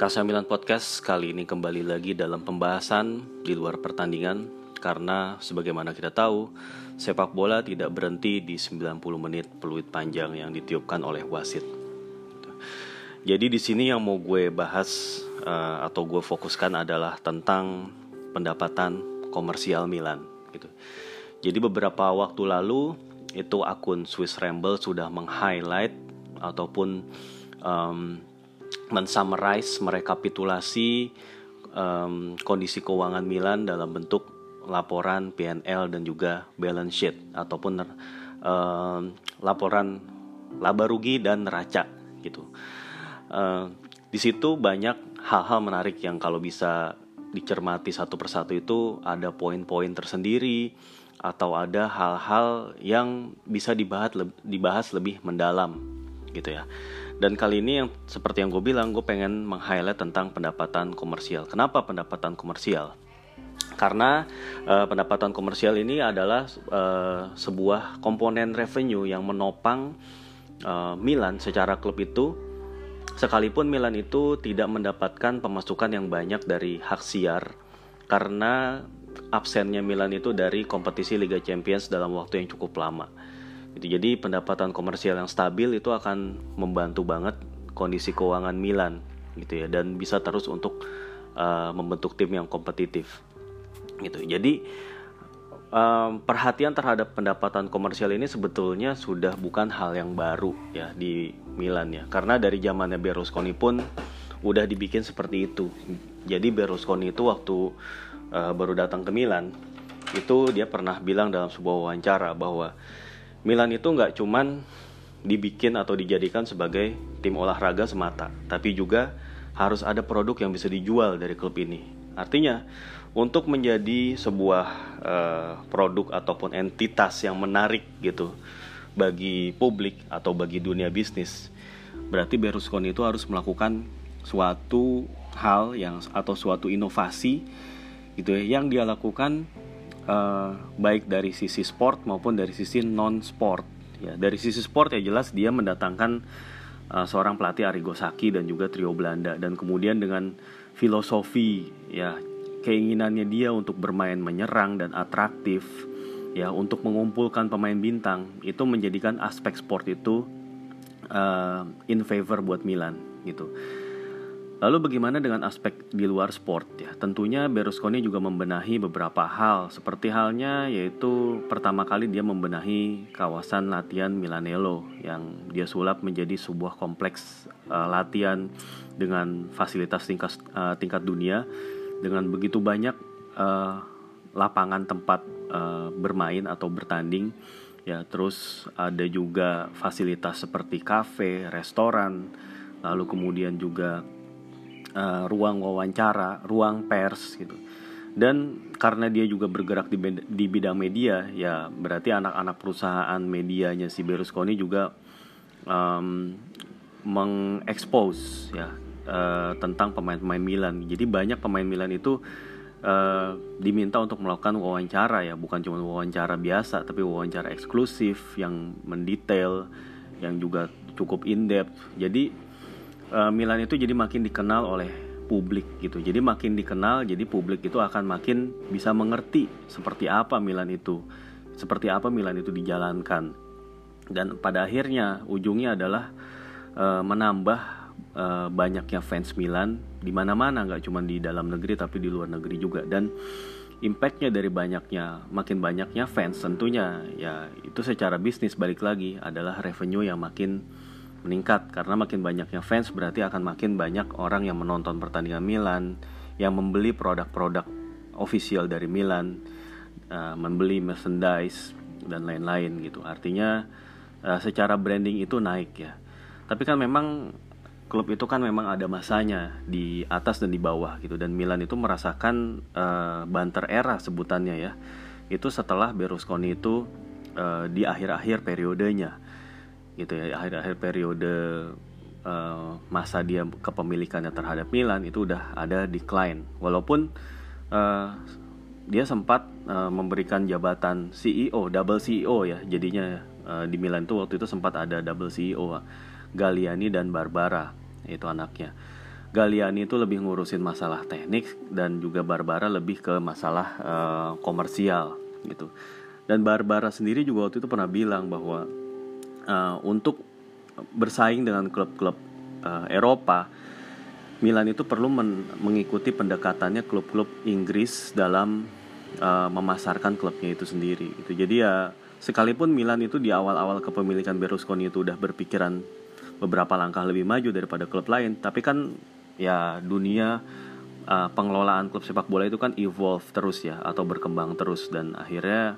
Kasa Milan Podcast kali ini kembali lagi dalam pembahasan di luar pertandingan karena sebagaimana kita tahu sepak bola tidak berhenti di 90 menit peluit panjang yang ditiupkan oleh wasit. Jadi di sini yang mau gue bahas uh, atau gue fokuskan adalah tentang pendapatan komersial Milan gitu. Jadi beberapa waktu lalu itu akun Swiss Ramble sudah meng-highlight ataupun um, mensummarize, merekapitulasi um, kondisi keuangan Milan dalam bentuk laporan PNL dan juga balance sheet ataupun um, laporan laba rugi dan neraca gitu. Uh, di situ banyak hal-hal menarik yang kalau bisa dicermati satu persatu itu ada poin-poin tersendiri atau ada hal-hal yang bisa dibahas dibahas lebih mendalam gitu ya. Dan kali ini yang seperti yang gue bilang, gue pengen meng-highlight tentang pendapatan komersial. Kenapa pendapatan komersial? Karena uh, pendapatan komersial ini adalah uh, sebuah komponen revenue yang menopang uh, Milan secara klub itu. Sekalipun Milan itu tidak mendapatkan pemasukan yang banyak dari hak siar karena absennya Milan itu dari kompetisi Liga Champions dalam waktu yang cukup lama Gitu. Jadi pendapatan komersial yang stabil itu akan membantu banget kondisi keuangan Milan gitu ya dan bisa terus untuk uh, membentuk tim yang kompetitif gitu. Jadi um, perhatian terhadap pendapatan komersial ini sebetulnya sudah bukan hal yang baru ya di Milan ya karena dari zamannya Berlusconi pun udah dibikin seperti itu. Jadi Berlusconi itu waktu uh, baru datang ke Milan itu dia pernah bilang dalam sebuah wawancara bahwa Milan itu nggak cuman dibikin atau dijadikan sebagai tim olahraga semata, tapi juga harus ada produk yang bisa dijual dari klub ini. Artinya, untuk menjadi sebuah uh, produk ataupun entitas yang menarik gitu bagi publik atau bagi dunia bisnis, berarti Berlusconi itu harus melakukan suatu hal yang atau suatu inovasi gitu ya yang dia lakukan uh, baik dari sisi sport maupun dari sisi non sport ya dari sisi sport ya jelas dia mendatangkan uh, seorang pelatih Arrigo Sacchi dan juga trio Belanda. Dan kemudian dengan filosofi ya keinginannya dia untuk bermain menyerang dan atraktif ya untuk mengumpulkan pemain bintang itu menjadikan aspek sport itu uh, in favor buat Milan gitu Lalu bagaimana dengan aspek di luar sport ya? Tentunya Berlusconi juga membenahi beberapa hal. Seperti halnya yaitu pertama kali dia membenahi kawasan latihan Milanello yang dia sulap menjadi sebuah kompleks uh, latihan dengan fasilitas tingkat uh, tingkat dunia. Dengan begitu banyak uh, lapangan tempat uh, bermain atau bertanding. Ya terus ada juga fasilitas seperti kafe, restoran. Lalu kemudian juga uh, ruang wawancara, ruang pers gitu. Dan karena dia juga bergerak di, di bidang media, ya berarti anak-anak perusahaan medianya si Berlusconi juga um, mengekspos ya uh, tentang pemain-pemain Milan. Jadi banyak pemain Milan itu uh, diminta untuk melakukan wawancara ya, bukan cuma wawancara biasa, tapi wawancara eksklusif yang mendetail, yang juga cukup in depth. Jadi uh, Milan itu jadi makin dikenal oleh publik gitu. Jadi makin dikenal, jadi publik itu akan makin bisa mengerti seperti apa Milan itu, seperti apa Milan itu dijalankan. Dan pada akhirnya ujungnya adalah uh, menambah uh, banyaknya fans Milan di mana-mana, nggak cuma di dalam negeri tapi di luar negeri juga. Dan impactnya dari banyaknya, makin banyaknya fans tentunya ya itu secara bisnis balik lagi adalah revenue yang makin meningkat karena makin banyaknya fans berarti akan makin banyak orang yang menonton pertandingan Milan, yang membeli produk-produk official dari Milan, uh, membeli merchandise dan lain-lain gitu. Artinya uh, secara branding itu naik ya. Tapi kan memang klub itu kan memang ada masanya di atas dan di bawah gitu dan Milan itu merasakan uh, banter era sebutannya ya. Itu setelah Berlusconi itu uh, di akhir-akhir periodenya gitu ya akhir-akhir periode uh, masa dia kepemilikannya terhadap Milan itu udah ada decline walaupun uh, dia sempat uh, memberikan jabatan CEO double CEO ya jadinya uh, di Milan itu waktu itu sempat ada double CEO Galliani dan Barbara itu anaknya Galliani itu lebih ngurusin masalah teknik dan juga Barbara lebih ke masalah uh, komersial gitu. Dan Barbara sendiri juga waktu itu pernah bilang bahwa uh, untuk bersaing dengan klub-klub uh, Eropa, Milan itu perlu men mengikuti pendekatannya klub-klub Inggris dalam uh, memasarkan klubnya itu sendiri. Gitu. Jadi ya sekalipun Milan itu di awal-awal kepemilikan Berlusconi itu udah berpikiran beberapa langkah lebih maju daripada klub lain, tapi kan ya dunia uh, pengelolaan klub sepak bola itu kan evolve terus ya atau berkembang terus dan akhirnya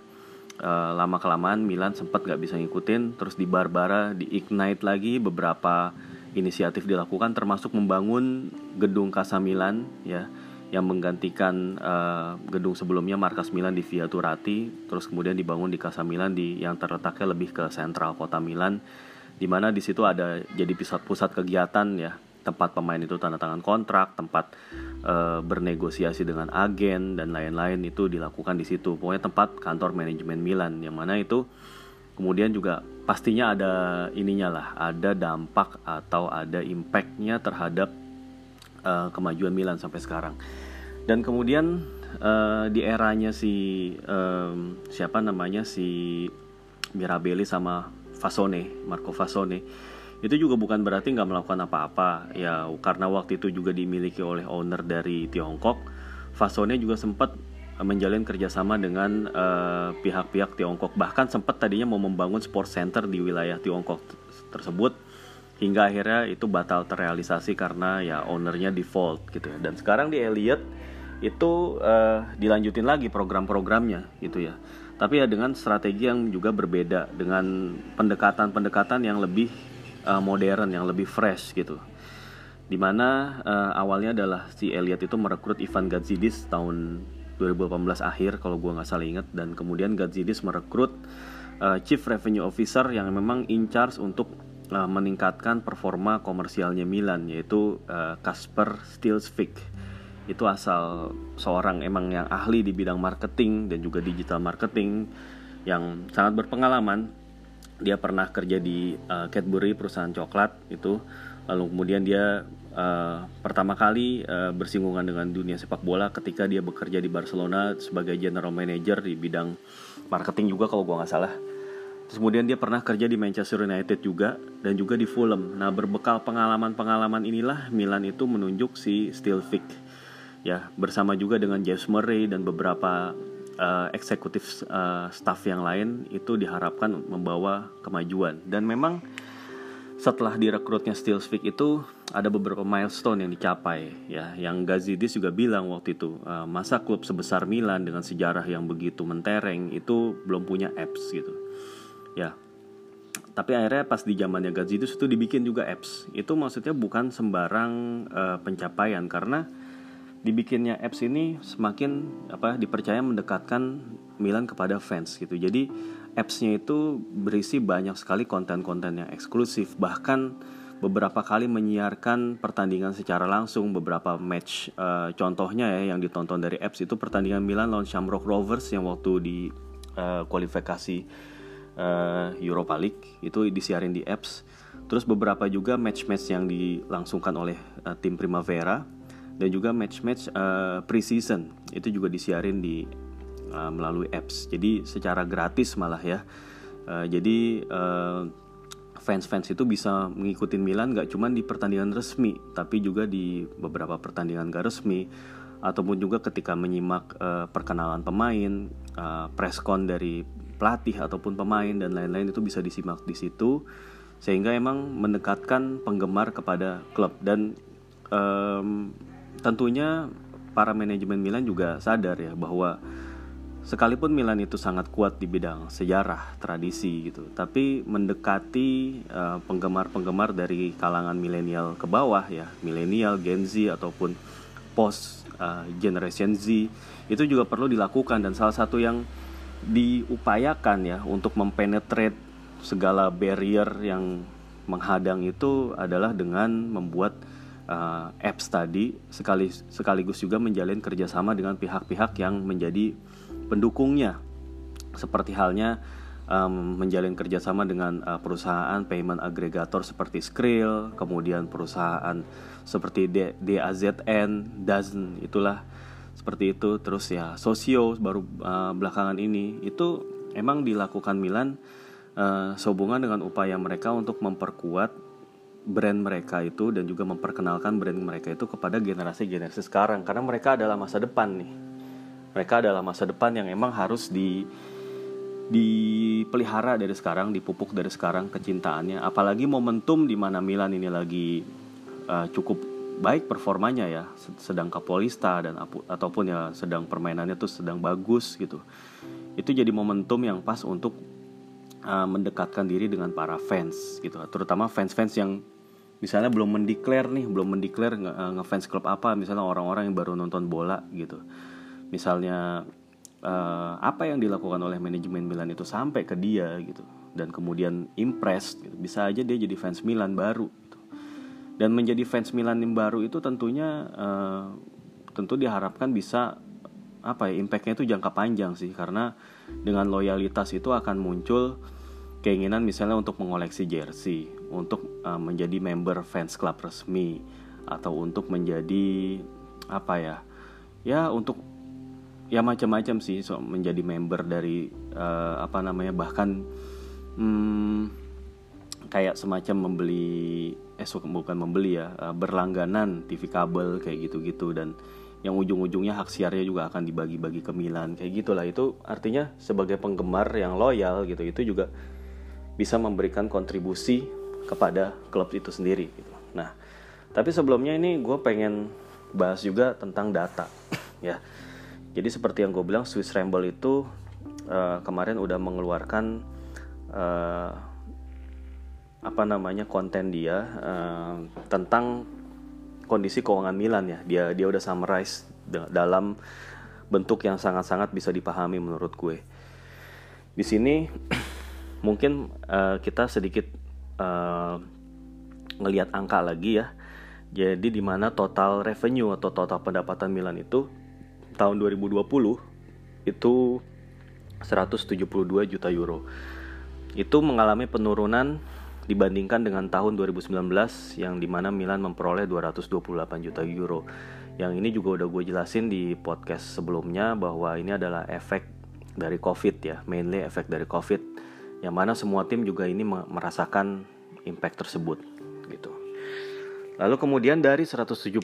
uh, lama kelamaan Milan sempat nggak bisa ngikutin terus di Barbara di ignite lagi beberapa inisiatif dilakukan termasuk membangun gedung Casa Milan ya yang menggantikan uh, gedung sebelumnya markas Milan di Via Turati terus kemudian dibangun di Casa Milan di yang terletaknya lebih ke sentral kota Milan di mana di situ ada jadi pusat-pusat kegiatan ya tempat pemain itu tanda tangan kontrak, tempat e, bernegosiasi dengan agen dan lain-lain itu dilakukan di situ. Pokoknya tempat kantor manajemen Milan yang mana itu kemudian juga pastinya ada ininya lah, ada dampak atau ada impactnya terhadap e, kemajuan Milan sampai sekarang. Dan kemudian e, di eranya si e, siapa namanya si Mirabelli sama Fasone, Marco Fasone itu juga bukan berarti nggak melakukan apa-apa. Ya karena waktu itu juga dimiliki oleh owner dari Tiongkok Fasone juga sempat menjalin kerjasama dengan eh, pihak-pihak uh, Tiongkok. Bahkan sempat tadinya mau membangun sport center di wilayah Tiongkok tersebut hingga akhirnya itu batal terrealisasi karena ya ownernya default gitu ya. Dan sekarang di Elliot itu uh, dilanjutin lagi program-programnya gitu ya. Tapi ya dengan strategi yang juga berbeda dengan pendekatan-pendekatan yang lebih uh, modern yang lebih fresh gitu. Di mana uh, awalnya adalah si Elliot itu merekrut Ivan Gazidis tahun 2018 akhir kalau gue nggak salah ingat. Dan kemudian Gazidis merekrut uh, Chief Revenue Officer yang memang in charge untuk uh, meningkatkan performa komersialnya Milan yaitu Kasper uh, Stilsvik itu asal seorang emang yang ahli di bidang marketing dan juga digital marketing yang sangat berpengalaman dia pernah kerja di uh, Cadbury perusahaan coklat itu lalu kemudian dia uh, pertama kali uh, bersinggungan dengan dunia sepak bola ketika dia bekerja di Barcelona sebagai general manager di bidang marketing juga kalau gua nggak salah Terus kemudian dia pernah kerja di Manchester United juga dan juga di Fulham. Nah berbekal pengalaman-pengalaman inilah Milan itu menunjuk si Stilvik ya bersama juga dengan James Murray dan beberapa uh, eksekutif uh, staff yang lain itu diharapkan membawa kemajuan. Dan memang setelah direkrutnya Stilsvik itu ada beberapa milestone yang dicapai ya. Yang Gazidis juga bilang waktu itu uh, masa klub sebesar Milan dengan sejarah yang begitu mentereng itu belum punya apps gitu. Ya. Tapi akhirnya pas di zamannya Gazidis itu dibikin juga apps. Itu maksudnya bukan sembarang uh, pencapaian karena dibikinnya apps ini semakin apa dipercaya mendekatkan Milan kepada fans gitu. Jadi appsnya itu berisi banyak sekali konten-konten yang eksklusif. Bahkan beberapa kali menyiarkan pertandingan secara langsung. Beberapa match uh, contohnya ya yang ditonton dari apps itu pertandingan Milan lawan Shamrock Rovers yang waktu di uh, kualifikasi uh, Europa League. Itu disiarin di apps. Terus beberapa juga match-match yang dilangsungkan oleh uh, tim Primavera dan juga match-match uh, pre-season. Itu juga disiarin di uh, melalui apps. Jadi secara gratis malah ya. Uh, jadi uh, fans-fans itu bisa mengikuti Milan gak cuma di pertandingan resmi tapi juga di beberapa pertandingan gak resmi. Ataupun juga ketika menyimak uh, perkenalan pemain uh, preskon dari pelatih ataupun pemain dan lain-lain itu bisa disimak di situ. Sehingga emang mendekatkan penggemar kepada klub. Dan um, tentunya para manajemen Milan juga sadar ya bahwa sekalipun Milan itu sangat kuat di bidang sejarah, tradisi gitu, tapi mendekati uh, penggemar-penggemar dari kalangan milenial ke bawah ya, milenial, Gen Z ataupun post uh, generation Z itu juga perlu dilakukan dan salah satu yang diupayakan ya untuk mempenetrate segala barrier yang menghadang itu adalah dengan membuat uh, apps tadi sekali sekaligus juga menjalin kerjasama dengan pihak-pihak yang menjadi pendukungnya seperti halnya um, menjalin kerjasama dengan uh, perusahaan payment agregator seperti Skrill, kemudian perusahaan seperti D DAZN, Dozen, itulah seperti itu. Terus ya Sosio baru uh, belakangan ini itu emang dilakukan Milan uh, sehubungan dengan upaya mereka untuk memperkuat brand mereka itu dan juga memperkenalkan brand mereka itu kepada generasi-generasi sekarang karena mereka adalah masa depan nih. Mereka adalah masa depan yang emang harus di dipelihara dari sekarang, dipupuk dari sekarang kecintaannya. Apalagi momentum di mana Milan ini lagi uh, cukup baik performanya ya, sedang kapolista dan ataupun ya sedang permainannya tuh sedang bagus gitu. Itu jadi momentum yang pas untuk uh, mendekatkan diri dengan para fans gitu, terutama fans-fans yang misalnya belum mendeklar nih belum mendeklar eh, ngefans klub apa misalnya orang-orang yang baru nonton bola gitu misalnya uh, apa yang dilakukan oleh manajemen Milan itu sampai ke dia gitu dan kemudian impress gitu. bisa aja dia jadi fans Milan baru gitu. dan menjadi fans Milan yang baru itu tentunya uh, tentu diharapkan bisa apa ya impactnya itu jangka panjang sih karena dengan loyalitas itu akan muncul keinginan misalnya untuk mengoleksi jersey, untuk uh, menjadi member fans club resmi atau untuk menjadi apa ya? Ya untuk ya macam-macam sih so menjadi member dari uh, apa namanya bahkan hmm, kayak semacam membeli eh bukan membeli ya uh, berlangganan TV kabel kayak gitu-gitu dan yang ujung-ujungnya hak siarnya juga akan dibagi-bagi ke Milan kayak gitulah itu artinya sebagai penggemar yang loyal gitu itu juga bisa memberikan kontribusi kepada klub itu sendiri gitu. Nah, tapi sebelumnya ini gue pengen bahas juga tentang data ya. Jadi seperti yang gue bilang Swiss Ramble itu uh, kemarin udah mengeluarkan uh, apa namanya konten dia uh, tentang kondisi keuangan Milan ya. Dia dia udah summarize dalam bentuk yang sangat-sangat bisa dipahami menurut gue. Di sini mungkin uh, kita sedikit uh, ngelihat angka lagi ya. Jadi di mana total revenue atau total pendapatan Milan itu tahun 2020 itu 172 juta euro. Itu mengalami penurunan dibandingkan dengan tahun 2019 yang di mana Milan memperoleh 228 juta euro. Yang ini juga udah gue jelasin di podcast sebelumnya bahwa ini adalah efek dari COVID ya, mainly efek dari COVID yang mana semua tim juga ini merasakan impact tersebut gitu. Lalu kemudian dari 172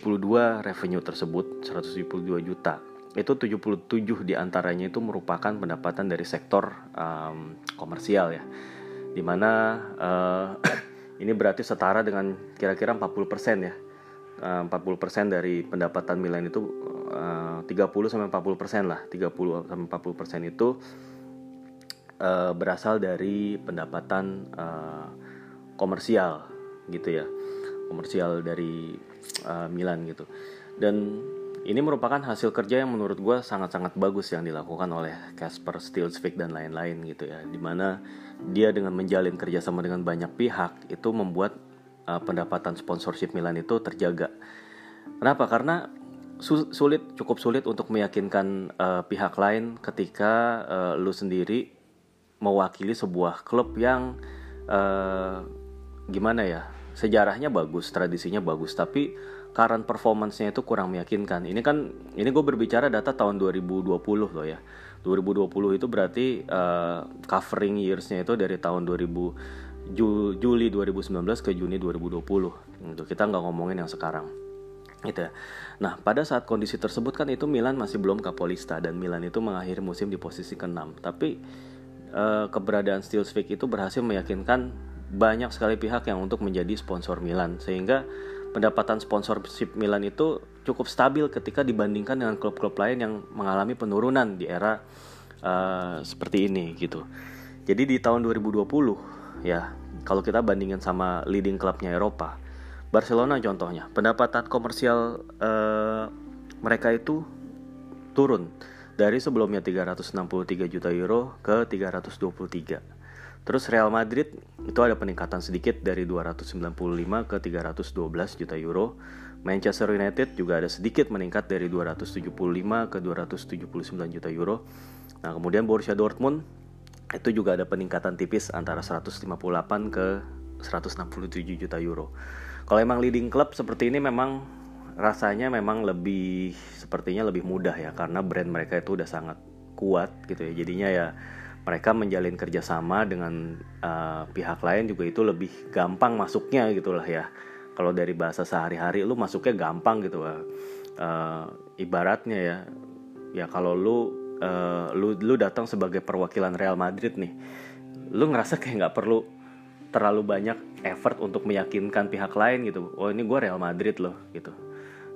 revenue tersebut 172 juta itu 77 di antaranya itu merupakan pendapatan dari sektor um, komersial ya di mana uh, ini berarti setara dengan kira-kira 40% ya. Uh, 40% dari pendapatan Milan itu uh, 30 sampai 40% lah. 30 sampai 40% itu uh, berasal dari pendapatan uh, komersial gitu ya. Komersial dari uh, Milan gitu. Dan ini merupakan hasil kerja yang menurut gue sangat-sangat bagus yang dilakukan oleh Casper Stilsvik dan lain-lain gitu ya. Di mana dia dengan menjalin kerjasama dengan banyak pihak itu membuat uh, pendapatan sponsorship Milan itu terjaga. Kenapa? Karena sulit cukup sulit untuk meyakinkan uh, pihak lain ketika uh, lu sendiri mewakili sebuah klub yang uh, gimana ya sejarahnya bagus tradisinya bagus. Tapi current performance-nya itu kurang meyakinkan. Ini kan ini gue berbicara data tahun 2020 loh ya. 2020 itu berarti uh, covering years-nya itu dari tahun 2000 Juli 2019 ke Juni 2020 itu kita nggak ngomongin yang sekarang. Gitu ya. Nah, pada saat kondisi tersebut kan itu Milan masih belum kapolista dan Milan itu mengakhiri musim di posisi ke-6. Tapi uh, keberadaan Steelsvik itu berhasil meyakinkan banyak sekali pihak yang untuk menjadi sponsor Milan. Sehingga pendapatan sponsorship Milan itu cukup stabil ketika dibandingkan dengan klub-klub lain yang mengalami penurunan di era uh, seperti ini gitu. Jadi di tahun 2020 ya kalau kita bandingkan sama leading klubnya Eropa, Barcelona contohnya, pendapatan komersial uh, mereka itu turun dari sebelumnya 363 juta euro ke 323. Terus Real Madrid itu ada peningkatan sedikit dari 295 ke 312 juta euro. Manchester United juga ada sedikit meningkat dari 275 ke 279 juta euro. Nah, kemudian Borussia Dortmund itu juga ada peningkatan tipis antara 158 ke 167 juta euro. Kalau emang leading club seperti ini memang rasanya memang lebih sepertinya lebih mudah ya karena brand mereka itu udah sangat kuat gitu ya. Jadinya ya mereka menjalin kerjasama dengan uh, pihak lain juga itu lebih gampang masuknya gitulah ya. Kalau dari bahasa sehari-hari lu masuknya gampang gitu Uh, ibaratnya ya, ya kalau lu uh, lu lu datang sebagai perwakilan Real Madrid nih, lu ngerasa kayak nggak perlu terlalu banyak effort untuk meyakinkan pihak lain gitu. Oh ini gue Real Madrid loh gitu.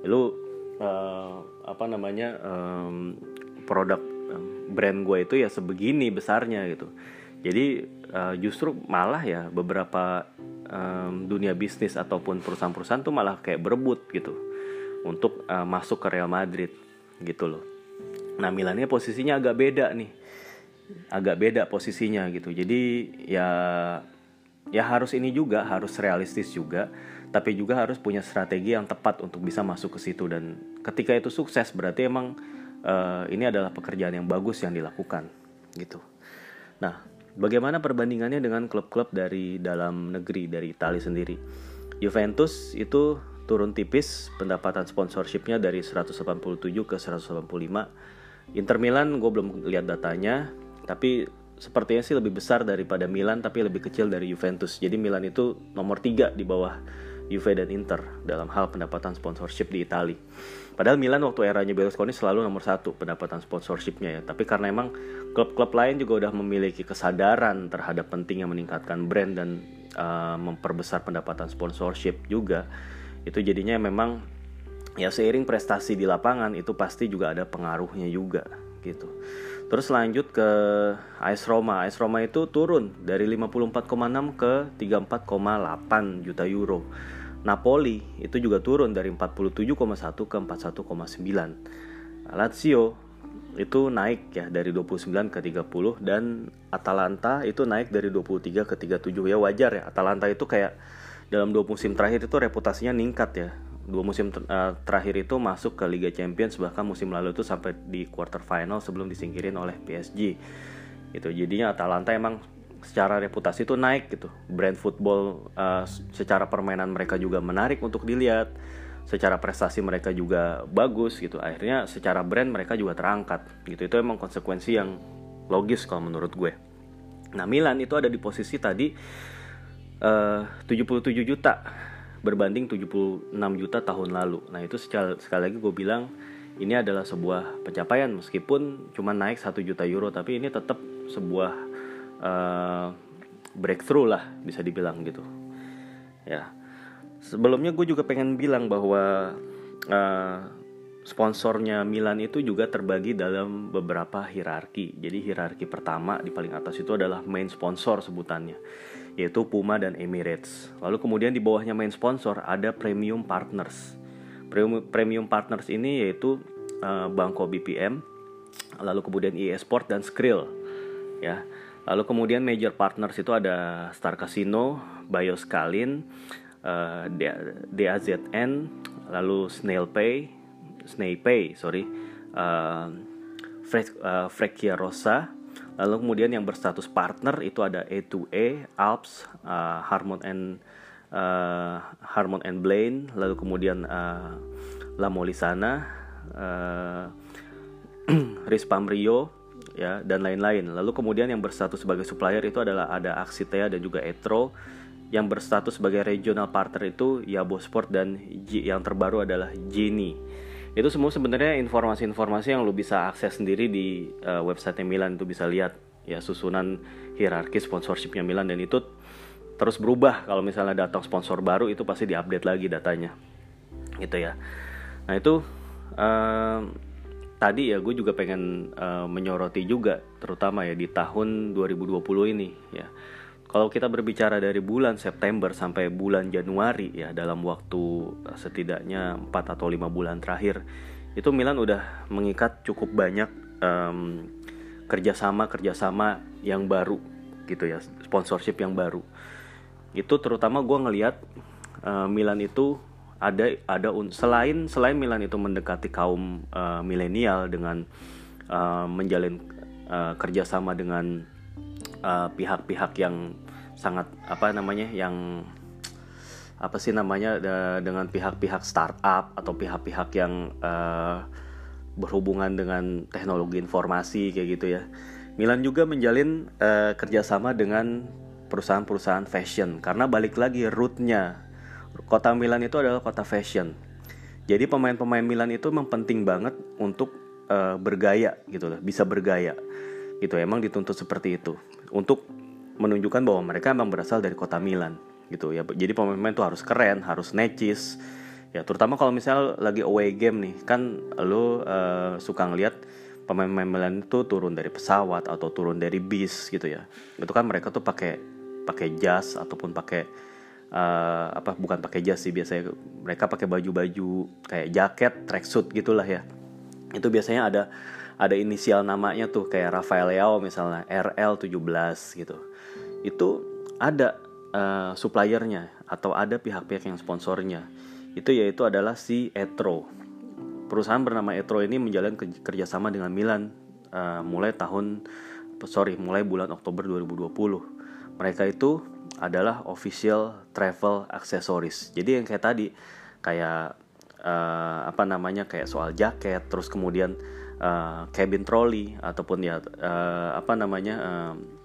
Lu uh, apa namanya um, produk brand gue itu ya sebegini besarnya gitu. Jadi uh, justru malah ya beberapa um, dunia bisnis ataupun perusahaan-perusahaan tuh malah kayak berebut gitu untuk uh, masuk ke Real Madrid gitu loh. Nah Milannya posisinya agak beda nih. Agak beda posisinya gitu. Jadi ya ya harus ini juga harus realistis juga tapi juga harus punya strategi yang tepat untuk bisa masuk ke situ. Dan ketika itu sukses berarti emang uh, ini adalah pekerjaan yang bagus yang dilakukan gitu nah bagaimana perbandingannya dengan klub-klub dari dalam negeri dari Italia sendiri Juventus itu turun tipis pendapatan sponsorshipnya dari 187 ke 185 Inter Milan gue belum lihat datanya tapi sepertinya sih lebih besar daripada Milan tapi lebih kecil dari Juventus. Jadi Milan itu nomor 3 di bawah Juve dan Inter dalam hal pendapatan sponsorship di Italia. Padahal Milan waktu eranya Berlusconi selalu nomor satu pendapatan sponsorshipnya ya. Tapi karena emang klub-klub lain juga udah memiliki kesadaran terhadap pentingnya meningkatkan brand dan uh, memperbesar pendapatan sponsorship juga, itu jadinya memang ya seiring prestasi di lapangan itu pasti juga ada pengaruhnya juga gitu. Terus lanjut ke AS Roma. AS Roma itu turun dari 54,6 ke 34,8 juta euro. Napoli itu juga turun dari 47,1 ke 41,9. Lazio itu naik ya dari 29 ke 30 dan Atalanta itu naik dari 23 ke 37 ya wajar ya Atalanta itu kayak dalam dua musim terakhir itu reputasinya ningkat ya. Dua musim ter uh, terakhir itu masuk ke Liga Champions bahkan musim lalu itu sampai di quarter final sebelum disingkirin oleh PSG itu jadinya Atalanta emang secara reputasi itu naik gitu. Brand football uh, secara permainan mereka juga menarik untuk dilihat. Secara prestasi mereka juga bagus gitu. Akhirnya secara brand mereka juga terangkat gitu. Itu emang konsekuensi yang logis kalau menurut gue. Nah Milan itu ada di posisi tadi uh, 77 juta berbanding 76 juta tahun lalu. Nah itu sekali, sekali lagi gue bilang ini adalah sebuah pencapaian meskipun cuma naik 1 juta euro tapi ini tetap sebuah uh, breakthrough lah bisa dibilang gitu. Ya sebelumnya gue juga pengen bilang bahwa uh, sponsornya Milan itu juga terbagi dalam beberapa hierarki. Jadi hierarki pertama di paling atas itu adalah main sponsor sebutannya yaitu Puma dan Emirates. Lalu kemudian di bawahnya main sponsor ada premium partners. Premium, partners ini yaitu uh, Bangko BPM, lalu kemudian EA Sport dan Skrill. Ya. Lalu kemudian major partners itu ada Star Casino, Bioscalin, uh, DAZN, lalu SnailPay, SnailPay, sorry, uh, Frekia Rosa, Lalu kemudian yang berstatus partner itu ada A2A, Alps, uh, Harmon and uh, Harmon and Blaine, lalu kemudian uh, La Molisana, uh, Rispam Rio, ya dan lain-lain. Lalu kemudian yang berstatus sebagai supplier itu adalah ada Axitea dan juga Etro. Yang berstatus sebagai regional partner itu Yabo Sport dan G, yang terbaru adalah Genie. Itu semua sebenarnya informasi-informasi yang lo bisa akses sendiri di uh, website Milan. Itu bisa lihat ya susunan hierarki sponsorshipnya Milan. Dan itu terus berubah. Kalau misalnya datang sponsor baru itu pasti diupdate lagi datanya. Gitu ya. Nah itu uh, tadi ya gue juga pengen uh, menyoroti juga terutama ya di tahun 2020 ini ya. Kalau kita berbicara dari bulan September sampai bulan Januari ya dalam waktu eh, setidaknya 4 atau 5 bulan terakhir itu Milan udah mengikat cukup banyak um, kerjasama kerjasama yang baru gitu ya sponsorship yang baru. Itu terutama gue ngelihat uh, Milan itu ada ada selain selain Milan itu mendekati kaum uh, milenial dengan uh, menjalin uh, kerjasama dengan pihak-pihak uh, yang sangat apa namanya yang apa sih namanya dengan pihak-pihak startup atau pihak-pihak yang uh, berhubungan dengan teknologi informasi kayak gitu ya. Milan juga menjalin uh, kerjasama dengan perusahaan-perusahaan fashion karena balik lagi rootnya kota Milan itu adalah kota fashion. Jadi pemain-pemain Milan itu memang penting banget untuk uh, bergaya gitu loh, bisa bergaya. Gitu emang dituntut seperti itu untuk menunjukkan bahwa mereka memang berasal dari kota Milan gitu ya jadi pemain-pemain tuh harus keren harus necis ya terutama kalau misal lagi away game nih kan lo uh, suka ngeliat pemain-pemain Milan itu turun dari pesawat atau turun dari bis gitu ya itu kan mereka tuh pakai pakai jas ataupun pakai uh, apa bukan pakai jas sih biasanya mereka pakai baju-baju kayak jaket tracksuit gitulah ya. Itu biasanya ada ada inisial namanya tuh kayak Rafael Leao misalnya RL17 gitu. Itu ada uh, suppliernya atau ada pihak-pihak yang sponsornya. Itu yaitu adalah si Etro. Perusahaan bernama Etro ini menjalin kerjasama dengan Milan uh, mulai tahun sorry mulai bulan Oktober 2020 mereka itu adalah official travel accessories. Jadi yang kayak tadi kayak uh, apa namanya kayak soal jaket terus kemudian uh, cabin trolley ataupun ya uh, apa namanya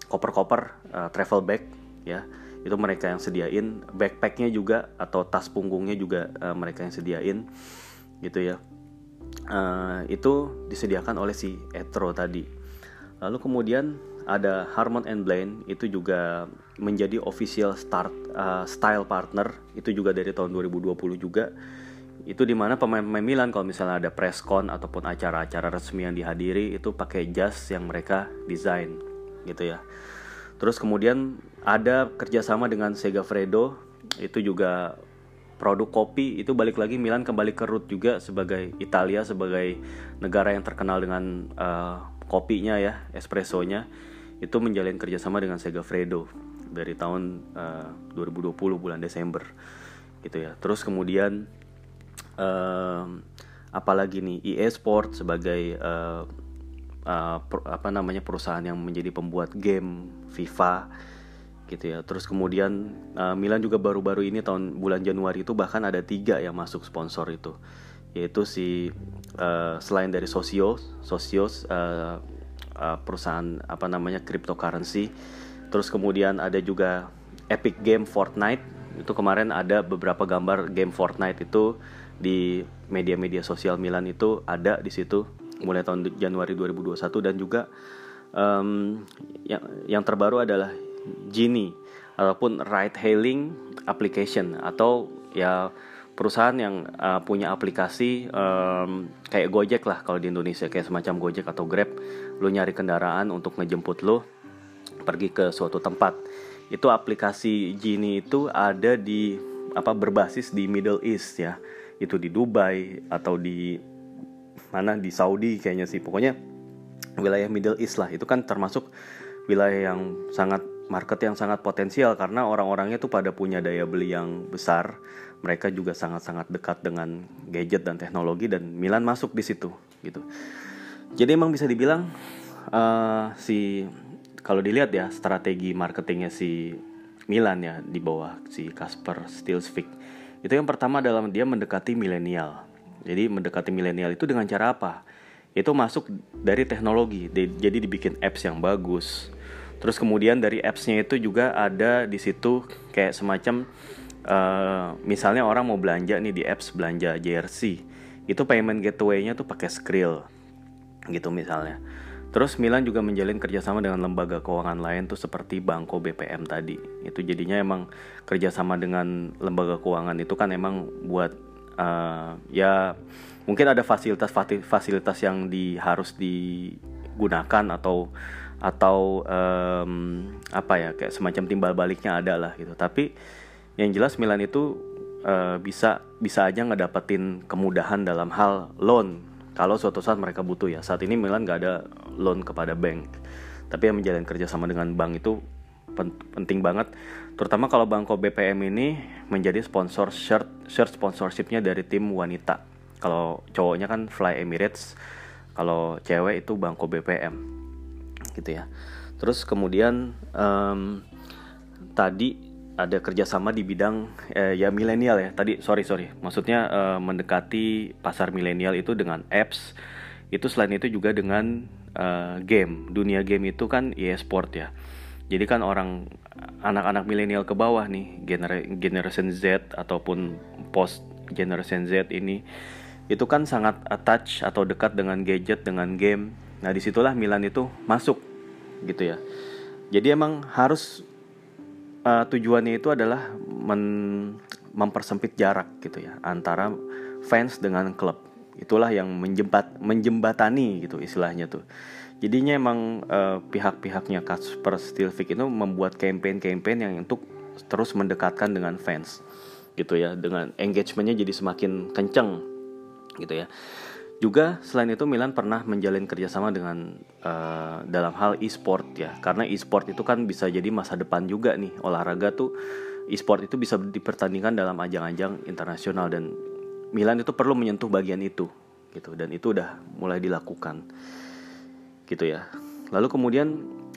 koper-koper uh, travel bag ya. Itu mereka yang sediain. Backpacknya juga atau tas punggungnya juga uh, mereka yang sediain gitu ya. Uh, itu disediakan oleh si Etro tadi. Lalu kemudian ada Harmon and Blaine itu juga menjadi official start uh, style partner itu juga dari tahun 2020 juga. Itu di mana pemain-pemain Milan kalau misalnya ada press con ataupun acara-acara resmi yang dihadiri itu pakai jas yang mereka desain gitu ya. Terus kemudian ada kerjasama dengan Segafredo itu juga produk kopi. Itu balik lagi Milan kembali ke root juga sebagai Italia sebagai negara yang terkenal dengan uh, kopinya ya espressonya itu menjalin kerjasama dengan Segafredo dari tahun uh, 2020 bulan Desember gitu ya terus kemudian uh, apalagi nih EA Sport sebagai uh, uh, apa namanya perusahaan yang menjadi pembuat game FIFA gitu ya. Terus kemudian uh, Milan juga baru-baru ini tahun bulan Januari itu bahkan ada tiga yang masuk sponsor itu, yaitu si uh, selain dari Sosio, Sosios uh, uh, perusahaan apa namanya cryptocurrency. Terus kemudian ada juga Epic Game Fortnite. Itu kemarin ada beberapa gambar game Fortnite itu di media-media sosial Milan itu ada di situ mulai tahun Januari 2021 dan juga um, yang yang terbaru adalah Genie ataupun ride hailing application atau ya perusahaan yang uh, punya aplikasi um, kayak Gojek lah kalau di Indonesia kayak semacam Gojek atau Grab lu nyari kendaraan untuk ngejemput lu pergi ke suatu tempat. Itu aplikasi Genie itu ada di apa berbasis di Middle East ya. Itu di Dubai atau di mana di Saudi kayaknya sih. Pokoknya wilayah Middle East lah. Itu kan termasuk wilayah yang sangat market yang sangat potensial karena orang-orangnya tuh pada punya daya beli yang besar. Mereka juga sangat-sangat dekat dengan gadget dan teknologi dan Milan masuk di situ gitu jadi emang bisa dibilang uh, si kalau dilihat ya strategi marketingnya si Milan ya di bawah si Kasper Stilsvik itu yang pertama dalam dia mendekati milenial jadi mendekati milenial itu dengan cara apa? Itu masuk dari teknologi. Jadi dibikin apps yang bagus. Terus kemudian dari appsnya itu juga ada di situ kayak semacam uh, misalnya orang mau belanja nih di apps belanja jersey, itu payment gateway-nya tuh pakai Skrill gitu misalnya. Terus Milan juga menjalin kerjasama dengan lembaga keuangan lain tuh seperti Banco BPM tadi. Itu jadinya emang kerjasama dengan lembaga keuangan itu kan emang buat uh, ya mungkin ada fasilitas fasilitas yang di harus digunakan atau atau um, apa ya kayak semacam timbal baliknya ada lah gitu tapi yang jelas Milan itu uh, bisa bisa aja ngedapetin kemudahan dalam hal loan kalau suatu saat mereka butuh ya. Saat ini Milan nggak ada loan kepada bank. Tapi yang menjalin kerjasama dengan bank itu penting banget. Terutama kalau Bangko BPM ini menjadi sponsor shirt shirt sponsorshipnya dari tim wanita. Kalau cowoknya kan Fly Emirates kalau cewek itu Bangko BPM gitu ya. Terus kemudian um, tadi ada kerjasama di bidang eh, ya milenial ya. Tadi sorry sorry, maksudnya uh, mendekati pasar milenial itu dengan apps. Itu selain itu juga dengan uh, game. Dunia game itu kan e-sport ya. Jadi kan orang anak-anak milenial ke bawah nih, gener generation Z ataupun post generation Z ini itu kan sangat attach atau dekat dengan gadget, dengan game. Nah di situlah Milan itu masuk gitu ya. Jadi emang harus uh, tujuannya itu adalah men mempersempit jarak gitu ya antara fans dengan klub. Itulah yang menjembat menjembatani gitu istilahnya tuh. Jadinya emang uh, pihak-pihaknya Kasper Stilvik itu membuat campaign-campaign yang untuk terus mendekatkan dengan fans gitu ya dengan engagementnya jadi semakin kenceng gitu ya juga selain itu Milan pernah menjalin kerjasama dengan uh, dalam hal e-sport ya, karena e-sport itu kan bisa jadi masa depan juga nih. Olahraga tuh e-sport itu bisa dipertandingkan dalam ajang-ajang internasional. Dan Milan itu perlu menyentuh bagian itu gitu. Dan itu udah mulai dilakukan gitu ya. Lalu kemudian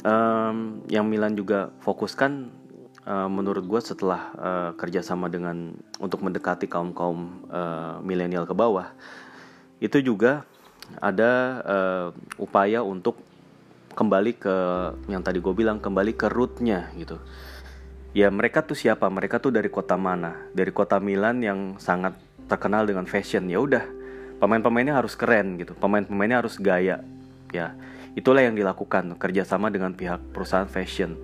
um, yang Milan juga fokuskan uh, menurut gue setelah uh, kerjasama dengan untuk mendekati kaum kaum uh, milenial ke bawah itu juga ada uh, upaya untuk kembali ke yang tadi gue bilang kembali ke rootnya gitu. Ya mereka tuh siapa? Mereka tuh dari kota mana? Dari kota Milan yang sangat terkenal dengan fashion. Ya udah pemain-pemainnya harus keren gitu. Pemain-pemainnya harus gaya. Ya itulah yang dilakukan kerjasama dengan pihak perusahaan fashion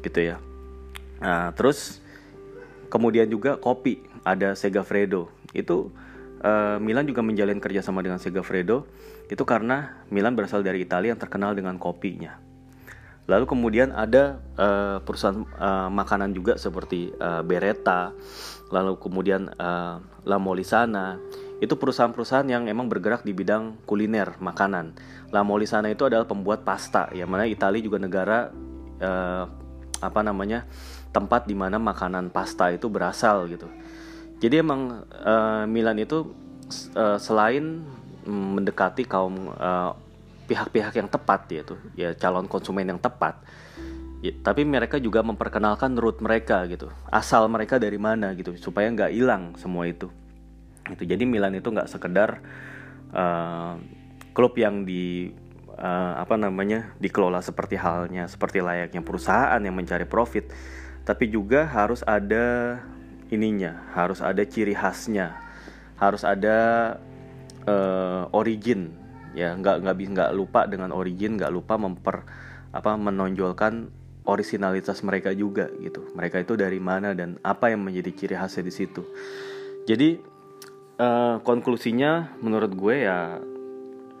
gitu ya. Nah terus kemudian juga kopi. Ada Segafredo. Itu uh, Milan juga menjalin kerjasama dengan Segafredo itu karena Milan berasal dari Italia yang terkenal dengan kopinya. Lalu kemudian ada uh, perusahaan uh, makanan juga seperti uh, Beretta, lalu kemudian uh, La Molisana. Itu perusahaan-perusahaan yang emang bergerak di bidang kuliner, makanan. La Molisana itu adalah pembuat pasta, ya mana Italia juga negara uh, apa namanya tempat di mana makanan pasta itu berasal gitu. Jadi emang uh, Milan itu uh, selain mendekati kaum pihak pihak-pihak yang tepat yaitu ya calon konsumen yang tepat. Ya, tapi mereka juga memperkenalkan root mereka gitu, asal mereka dari mana gitu, supaya nggak hilang semua itu. Itu jadi Milan itu nggak sekedar uh, klub yang di uh, apa namanya dikelola seperti halnya seperti layaknya perusahaan yang mencari profit, tapi juga harus ada ininya harus ada ciri khasnya harus ada uh, origin ya. Nggak nggak nggak lupa dengan origin nggak lupa memper apa menonjolkan originalitas mereka juga gitu. Mereka itu dari mana dan apa yang menjadi ciri khasnya di situ. Jadi uh, konklusinya menurut gue ya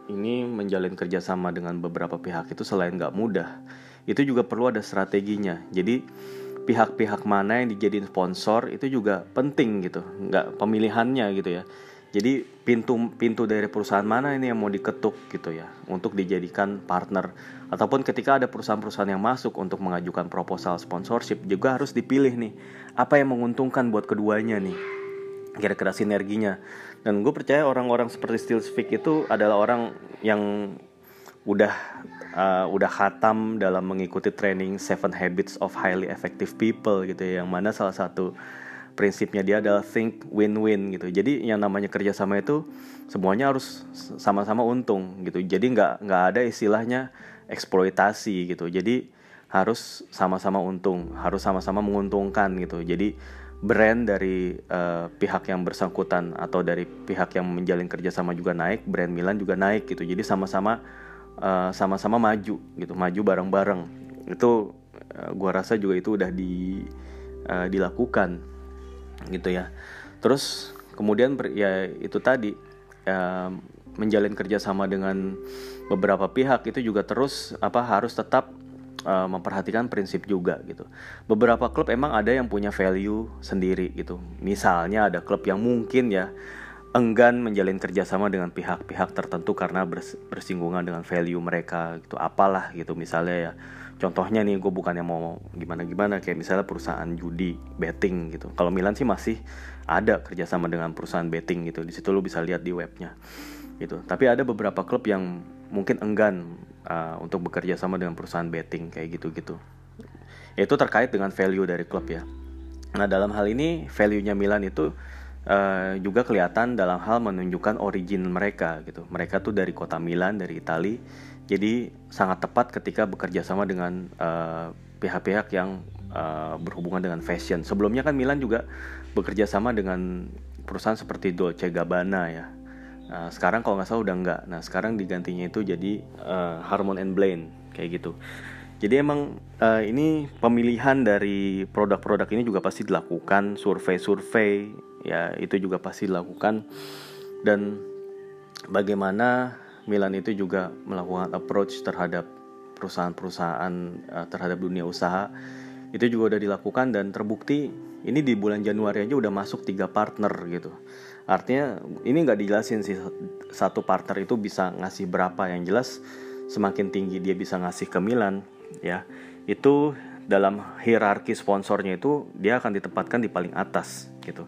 ini menjalin kerjasama dengan beberapa pihak itu selain nggak mudah itu juga perlu ada strateginya. Jadi pihak-pihak mana yang dijadiin sponsor itu juga penting gitu. Nggak pemilihannya gitu ya. Jadi pintu pintu dari perusahaan mana ini yang mau diketuk gitu ya untuk dijadikan partner. Ataupun ketika ada perusahaan-perusahaan yang masuk untuk mengajukan proposal sponsorship juga harus dipilih nih apa yang menguntungkan buat keduanya nih kira-kira sinerginya. Dan gue percaya orang-orang seperti Steel Speak itu adalah orang yang udah uh, udah khatam dalam mengikuti training Seven Habits of Highly Effective People gitu ya yang mana salah satu prinsipnya dia adalah think win-win gitu. Jadi yang namanya kerjasama itu semuanya harus sama-sama untung gitu. Jadi nggak nggak ada istilahnya eksploitasi gitu. Jadi harus sama-sama untung harus sama-sama menguntungkan gitu. Jadi brand dari uh, pihak yang bersangkutan atau dari pihak yang menjalin kerjasama juga naik brand Milan juga naik gitu. Jadi sama-sama eh, sama-sama maju gitu maju bareng-bareng itu uh, gua rasa juga itu udah di uh, dilakukan gitu ya terus kemudian ya itu tadi uh, menjalin kerjasama dengan beberapa pihak itu juga terus apa harus tetap uh, memperhatikan prinsip juga gitu. Beberapa klub emang ada yang punya value sendiri gitu. Misalnya ada klub yang mungkin ya enggan menjalin kerjasama dengan pihak-pihak tertentu karena bersinggungan dengan value mereka gitu apalah gitu misalnya ya contohnya nih gue bukannya mau gimana-gimana kayak misalnya perusahaan judi betting gitu kalau Milan sih masih ada kerjasama dengan perusahaan betting gitu di situ lo bisa lihat di webnya gitu tapi ada beberapa klub yang mungkin enggan uh, untuk bekerja sama dengan perusahaan betting kayak gitu-gitu. Itu terkait dengan value dari klub ya. Nah dalam hal ini value-nya Milan itu uh, juga kelihatan dalam hal menunjukkan origin mereka gitu. Mereka tuh dari kota Milan dari Italia. Jadi sangat tepat ketika bekerja sama dengan pihak pihak-pihak yang uh, berhubungan dengan fashion. Sebelumnya kan Milan juga bekerja sama dengan perusahaan seperti Dolce Gabbana ya. Nah, sekarang kalau nggak salah udah nggak. Nah sekarang digantinya itu jadi uh, Harmon and Blaine kayak gitu. Jadi emang uh, ini pemilihan dari produk-produk ini juga pasti dilakukan survei-survei ya itu juga pasti dilakukan. Dan bagaimana Milan itu juga melakukan approach terhadap perusahaan-perusahaan uh, terhadap dunia usaha itu juga udah dilakukan dan terbukti ini di bulan Januari aja udah masuk tiga partner gitu. Artinya ini nggak dijelasin sih satu partner itu bisa ngasih berapa. Yang jelas semakin tinggi dia bisa ngasih ke Milan ya. Itu dalam hierarki sponsornya itu dia akan ditempatkan di paling atas gitu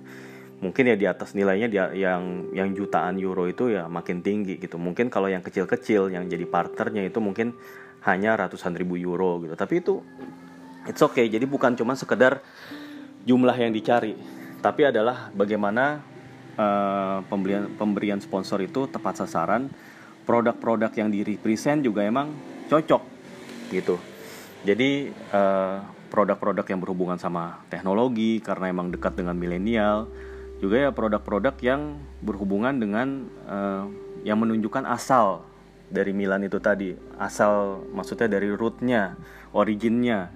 mungkin ya di atas nilainya dia yang yang jutaan euro itu ya makin tinggi gitu. Mungkin kalau yang kecil-kecil yang jadi partnernya itu mungkin hanya ratusan ribu euro gitu. Tapi itu it's okay. Jadi bukan cuma sekedar jumlah yang dicari tapi adalah bagaimana uh, pembelian pemberian sponsor itu tepat sasaran. Produk-produk yang di represent juga emang cocok gitu. Jadi eh, produk-produk yang berhubungan sama teknologi karena emang dekat dengan milenial juga ya produk-produk yang berhubungan dengan uh, yang menunjukkan asal dari Milan itu tadi. Asal maksudnya dari rootnya originnya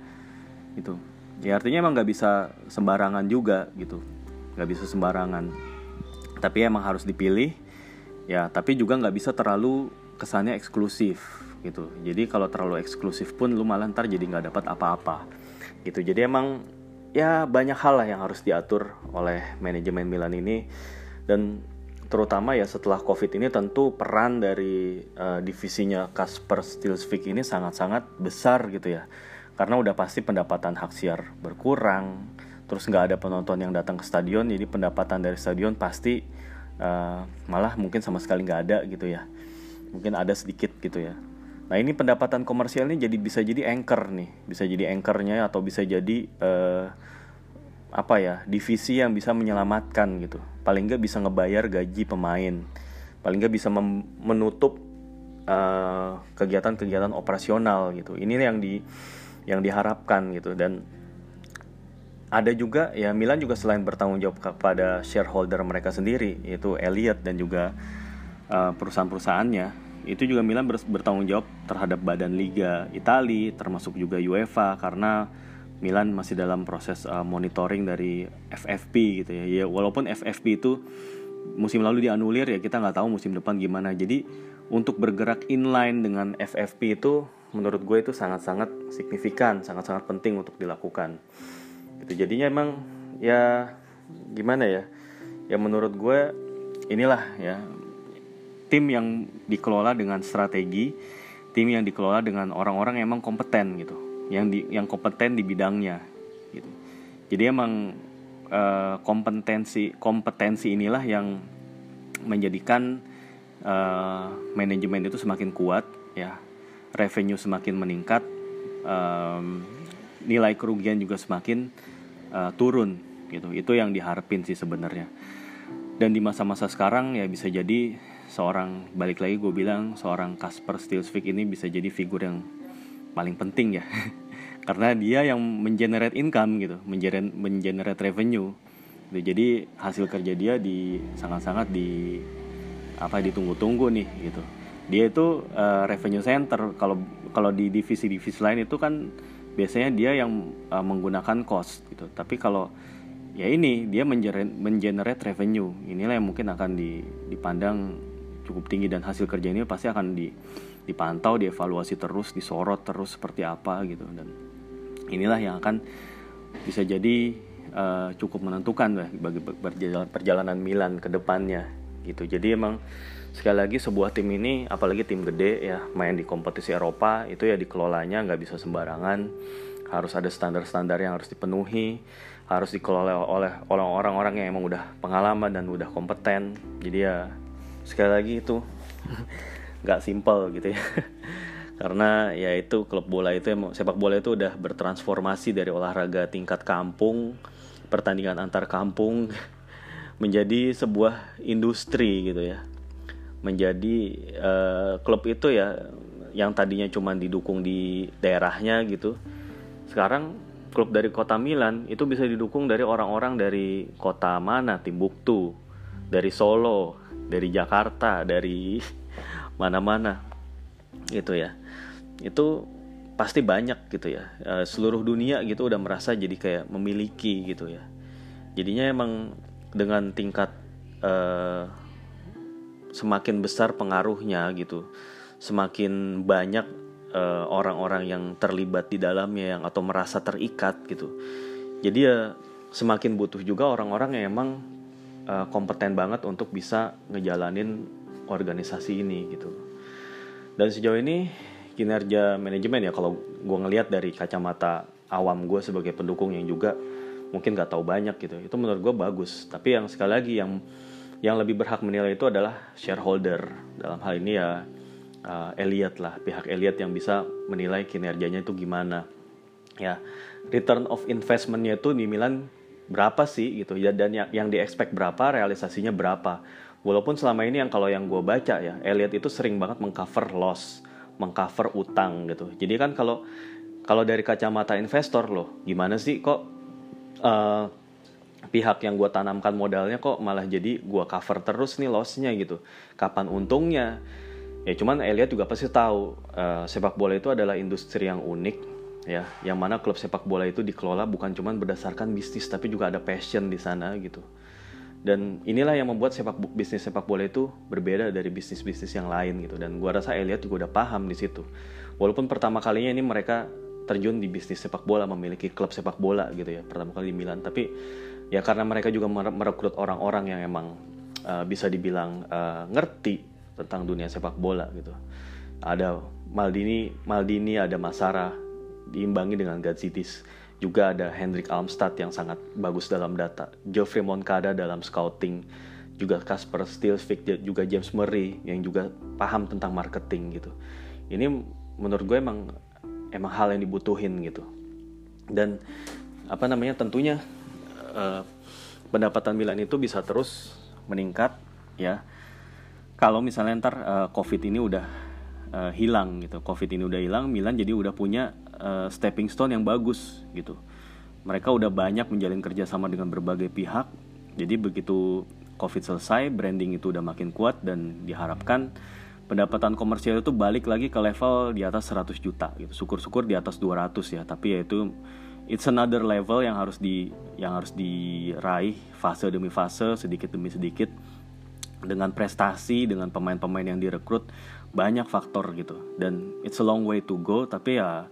itu ya artinya emang nggak bisa sembarangan juga gitu. Nggak bisa sembarangan. Tapi emang harus dipilih. Ya tapi juga nggak bisa terlalu kesannya eksklusif gitu. Jadi kalau terlalu eksklusif pun lu malah ntar jadi nggak dapat apa-apa gitu. Jadi emang ya banyak hal lah yang harus diatur oleh manajemen Milan ini. Dan terutama ya setelah covid ini tentu peran dari uh, divisinya Kasper Stilsvik ini sangat-sangat besar gitu ya. Karena udah pasti pendapatan hak siar berkurang terus nggak ada penonton yang datang ke stadion jadi pendapatan dari stadion pasti uh, malah mungkin sama sekali nggak ada gitu ya. Mungkin ada sedikit gitu ya Nah ini pendapatan komersialnya jadi bisa jadi anchor nih, bisa jadi anchornya atau bisa jadi uh, apa ya divisi yang bisa menyelamatkan gitu. Paling nggak bisa ngebayar gaji pemain, paling nggak bisa menutup eh, kegiatan-kegiatan operasional gitu. Ini yang di yang diharapkan gitu dan ada juga ya Milan juga selain bertanggung jawab kepada shareholder mereka sendiri yaitu Elliot dan juga uh, perusahaan-perusahaannya itu juga Milan bertanggung jawab terhadap badan liga Italia termasuk juga UEFA karena Milan masih dalam proses uh, monitoring dari FFP gitu ya. ya walaupun FFP itu musim lalu dianulir ya kita nggak tahu musim depan gimana. Jadi untuk bergerak inline dengan FFP itu menurut gue itu sangat-sangat signifikan sangat-sangat penting untuk dilakukan. Gitu jadinya emang ya gimana ya? Ya menurut gue inilah ya tim yang dikelola dengan strategi, tim yang dikelola dengan orang-orang yang emang kompeten gitu, yang di yang kompeten di bidangnya gitu. Jadi emang uh, kompetensi kompetensi inilah yang menjadikan uh, manajemen itu semakin kuat ya, revenue semakin meningkat, um, nilai kerugian juga semakin uh, turun gitu. Itu yang diharapin sih sebenarnya. Dan di masa-masa sekarang ya bisa jadi seorang balik lagi gue bilang seorang Kasper Stilsvik ini bisa jadi figur yang paling penting ya. Karena dia yang mengenerate income gitu mengenerate mengenerate revenue. Gitu. jadi hasil kerja dia di sangat-sangat di apa ditunggu-tunggu nih gitu. Dia itu uh, revenue center. Kalau kalau di divisi-divisi lain itu kan biasanya dia yang uh, menggunakan cost gitu. Tapi kalau ya ini dia mengenerate revenue. Inilah yang mungkin akan dipandang cukup tinggi dan hasil kerja ini pasti akan di, dipantau, dievaluasi terus, disorot terus seperti apa gitu. Dan inilah yang akan bisa jadi uh, cukup menentukan bagi perjalanan Milan ke depannya gitu. Jadi emang sekali lagi sebuah tim ini apalagi tim gede ya main di kompetisi Eropa itu ya dikelolanya nggak bisa sembarangan. Harus ada standar-standar yang harus dipenuhi harus dikelola oleh orang-orang yang emang udah pengalaman dan udah kompeten. Jadi ya sekali lagi itu nggak simple gitu ya. Karena ya itu klub bola itu sepak bola itu udah bertransformasi dari olahraga tingkat kampung pertandingan antar kampung menjadi sebuah industri gitu ya. Menjadi uh, klub itu ya yang tadinya cuma didukung di daerahnya gitu sekarang klub dari kota Milan itu bisa didukung dari orang-orang dari kota mana Timbuktu dari Solo dari Jakarta dari mana-mana gitu ya. Itu pasti banyak gitu ya. Uh, seluruh dunia gitu udah merasa jadi kayak memiliki gitu ya. Jadinya emang dengan tingkat uh, semakin besar pengaruhnya gitu semakin banyak uh, orang-orang yang terlibat di dalamnya yang atau merasa terikat gitu. Jadi ya semakin butuh juga orang-orang yang emang uh, kompeten banget untuk bisa ngejalanin organisasi ini gitu. Dan sejauh ini kinerja manajemen ya kalau gue ngelihat dari kacamata awam gue sebagai pendukung yang juga mungkin gak tahu banyak gitu. Itu menurut gue bagus. Tapi yang sekali lagi yang yang lebih berhak menilai itu adalah shareholder. Dalam hal ini ya uh, Elliot lah pihak Elliot yang bisa menilai kinerjanya itu gimana. Ya return of investmentnya itu di Milan berapa sih gitu. Ya dan yang yang di berapa realisasinya berapa. Walaupun selama ini yang kalau yang gue baca ya Elliot itu sering banget mengcover loss mengcover utang gitu. Jadi kan kalau kalau dari kacamata investor loh gimana sih kok uh, pihak yang gue tanamkan modalnya kok malah jadi gue cover terus nih lossnya gitu. Kapan untungnya? Ya cuman Elliot juga pasti tahu uh, sepak bola itu adalah industri yang unik ya yang mana klub sepak bola itu dikelola bukan cuman berdasarkan bisnis tapi juga ada passion di sana gitu. Dan inilah yang membuat sepak bisnis sepak bola itu berbeda dari bisnis bisnis yang lain gitu. Dan gue rasa Elliot juga udah paham di situ. Walaupun pertama kalinya ini mereka terjun di bisnis sepak bola memiliki klub sepak bola gitu ya pertama kali di Milan. Tapi ya karena mereka juga merekrut orang-orang yang emang uh, bisa dibilang uh, ngerti tentang dunia sepak bola gitu. Ada Maldini Maldini ada Masara diimbangi dengan Gazitis juga ada Hendrik Almstad yang sangat bagus dalam data. Geoffrey Moncada dalam scouting. Juga Casper Stilsvik juga James Murray yang juga paham tentang marketing gitu. Ini menurut gue emang emang hal yang dibutuhin gitu. Dan apa namanya tentunya uh, pendapatan Milan itu bisa terus meningkat ya. Kalau misalnya ntar uh, COVID ini udah uh, hilang gitu. COVID ini udah hilang Milan jadi udah punya uh, stepping stone yang bagus gitu mereka udah banyak menjalin kerjasama dengan berbagai pihak jadi begitu COVID selesai branding itu udah makin kuat dan diharapkan pendapatan komersial itu balik lagi ke level di atas 100 juta gitu. Syukur-syukur di atas 200 ya, tapi ya itu it's another level yang harus di yang harus diraih fase demi fase, sedikit demi sedikit dengan prestasi, dengan pemain-pemain yang direkrut banyak faktor gitu. Dan it's a long way to go, tapi ya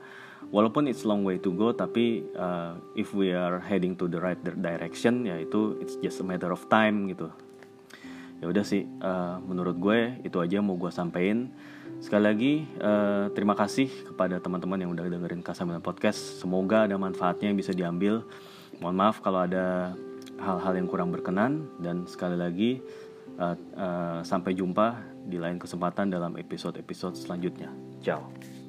walaupun it's long way to go tapi uh, if we are heading to the right direction ya itu it's just a matter of time gitu. Ya udah sih uh, menurut gue itu aja mau gue sampaikan. Sekali lagi uh, terima kasih kepada teman-teman yang udah dengerin Kasamina Podcast. Semoga ada manfaatnya yang bisa diambil. Mohon maaf kalau ada hal-hal yang kurang berkenan. Dan sekali lagi uh, uh, sampai jumpa di lain kesempatan dalam episode-episode selanjutnya. Ciao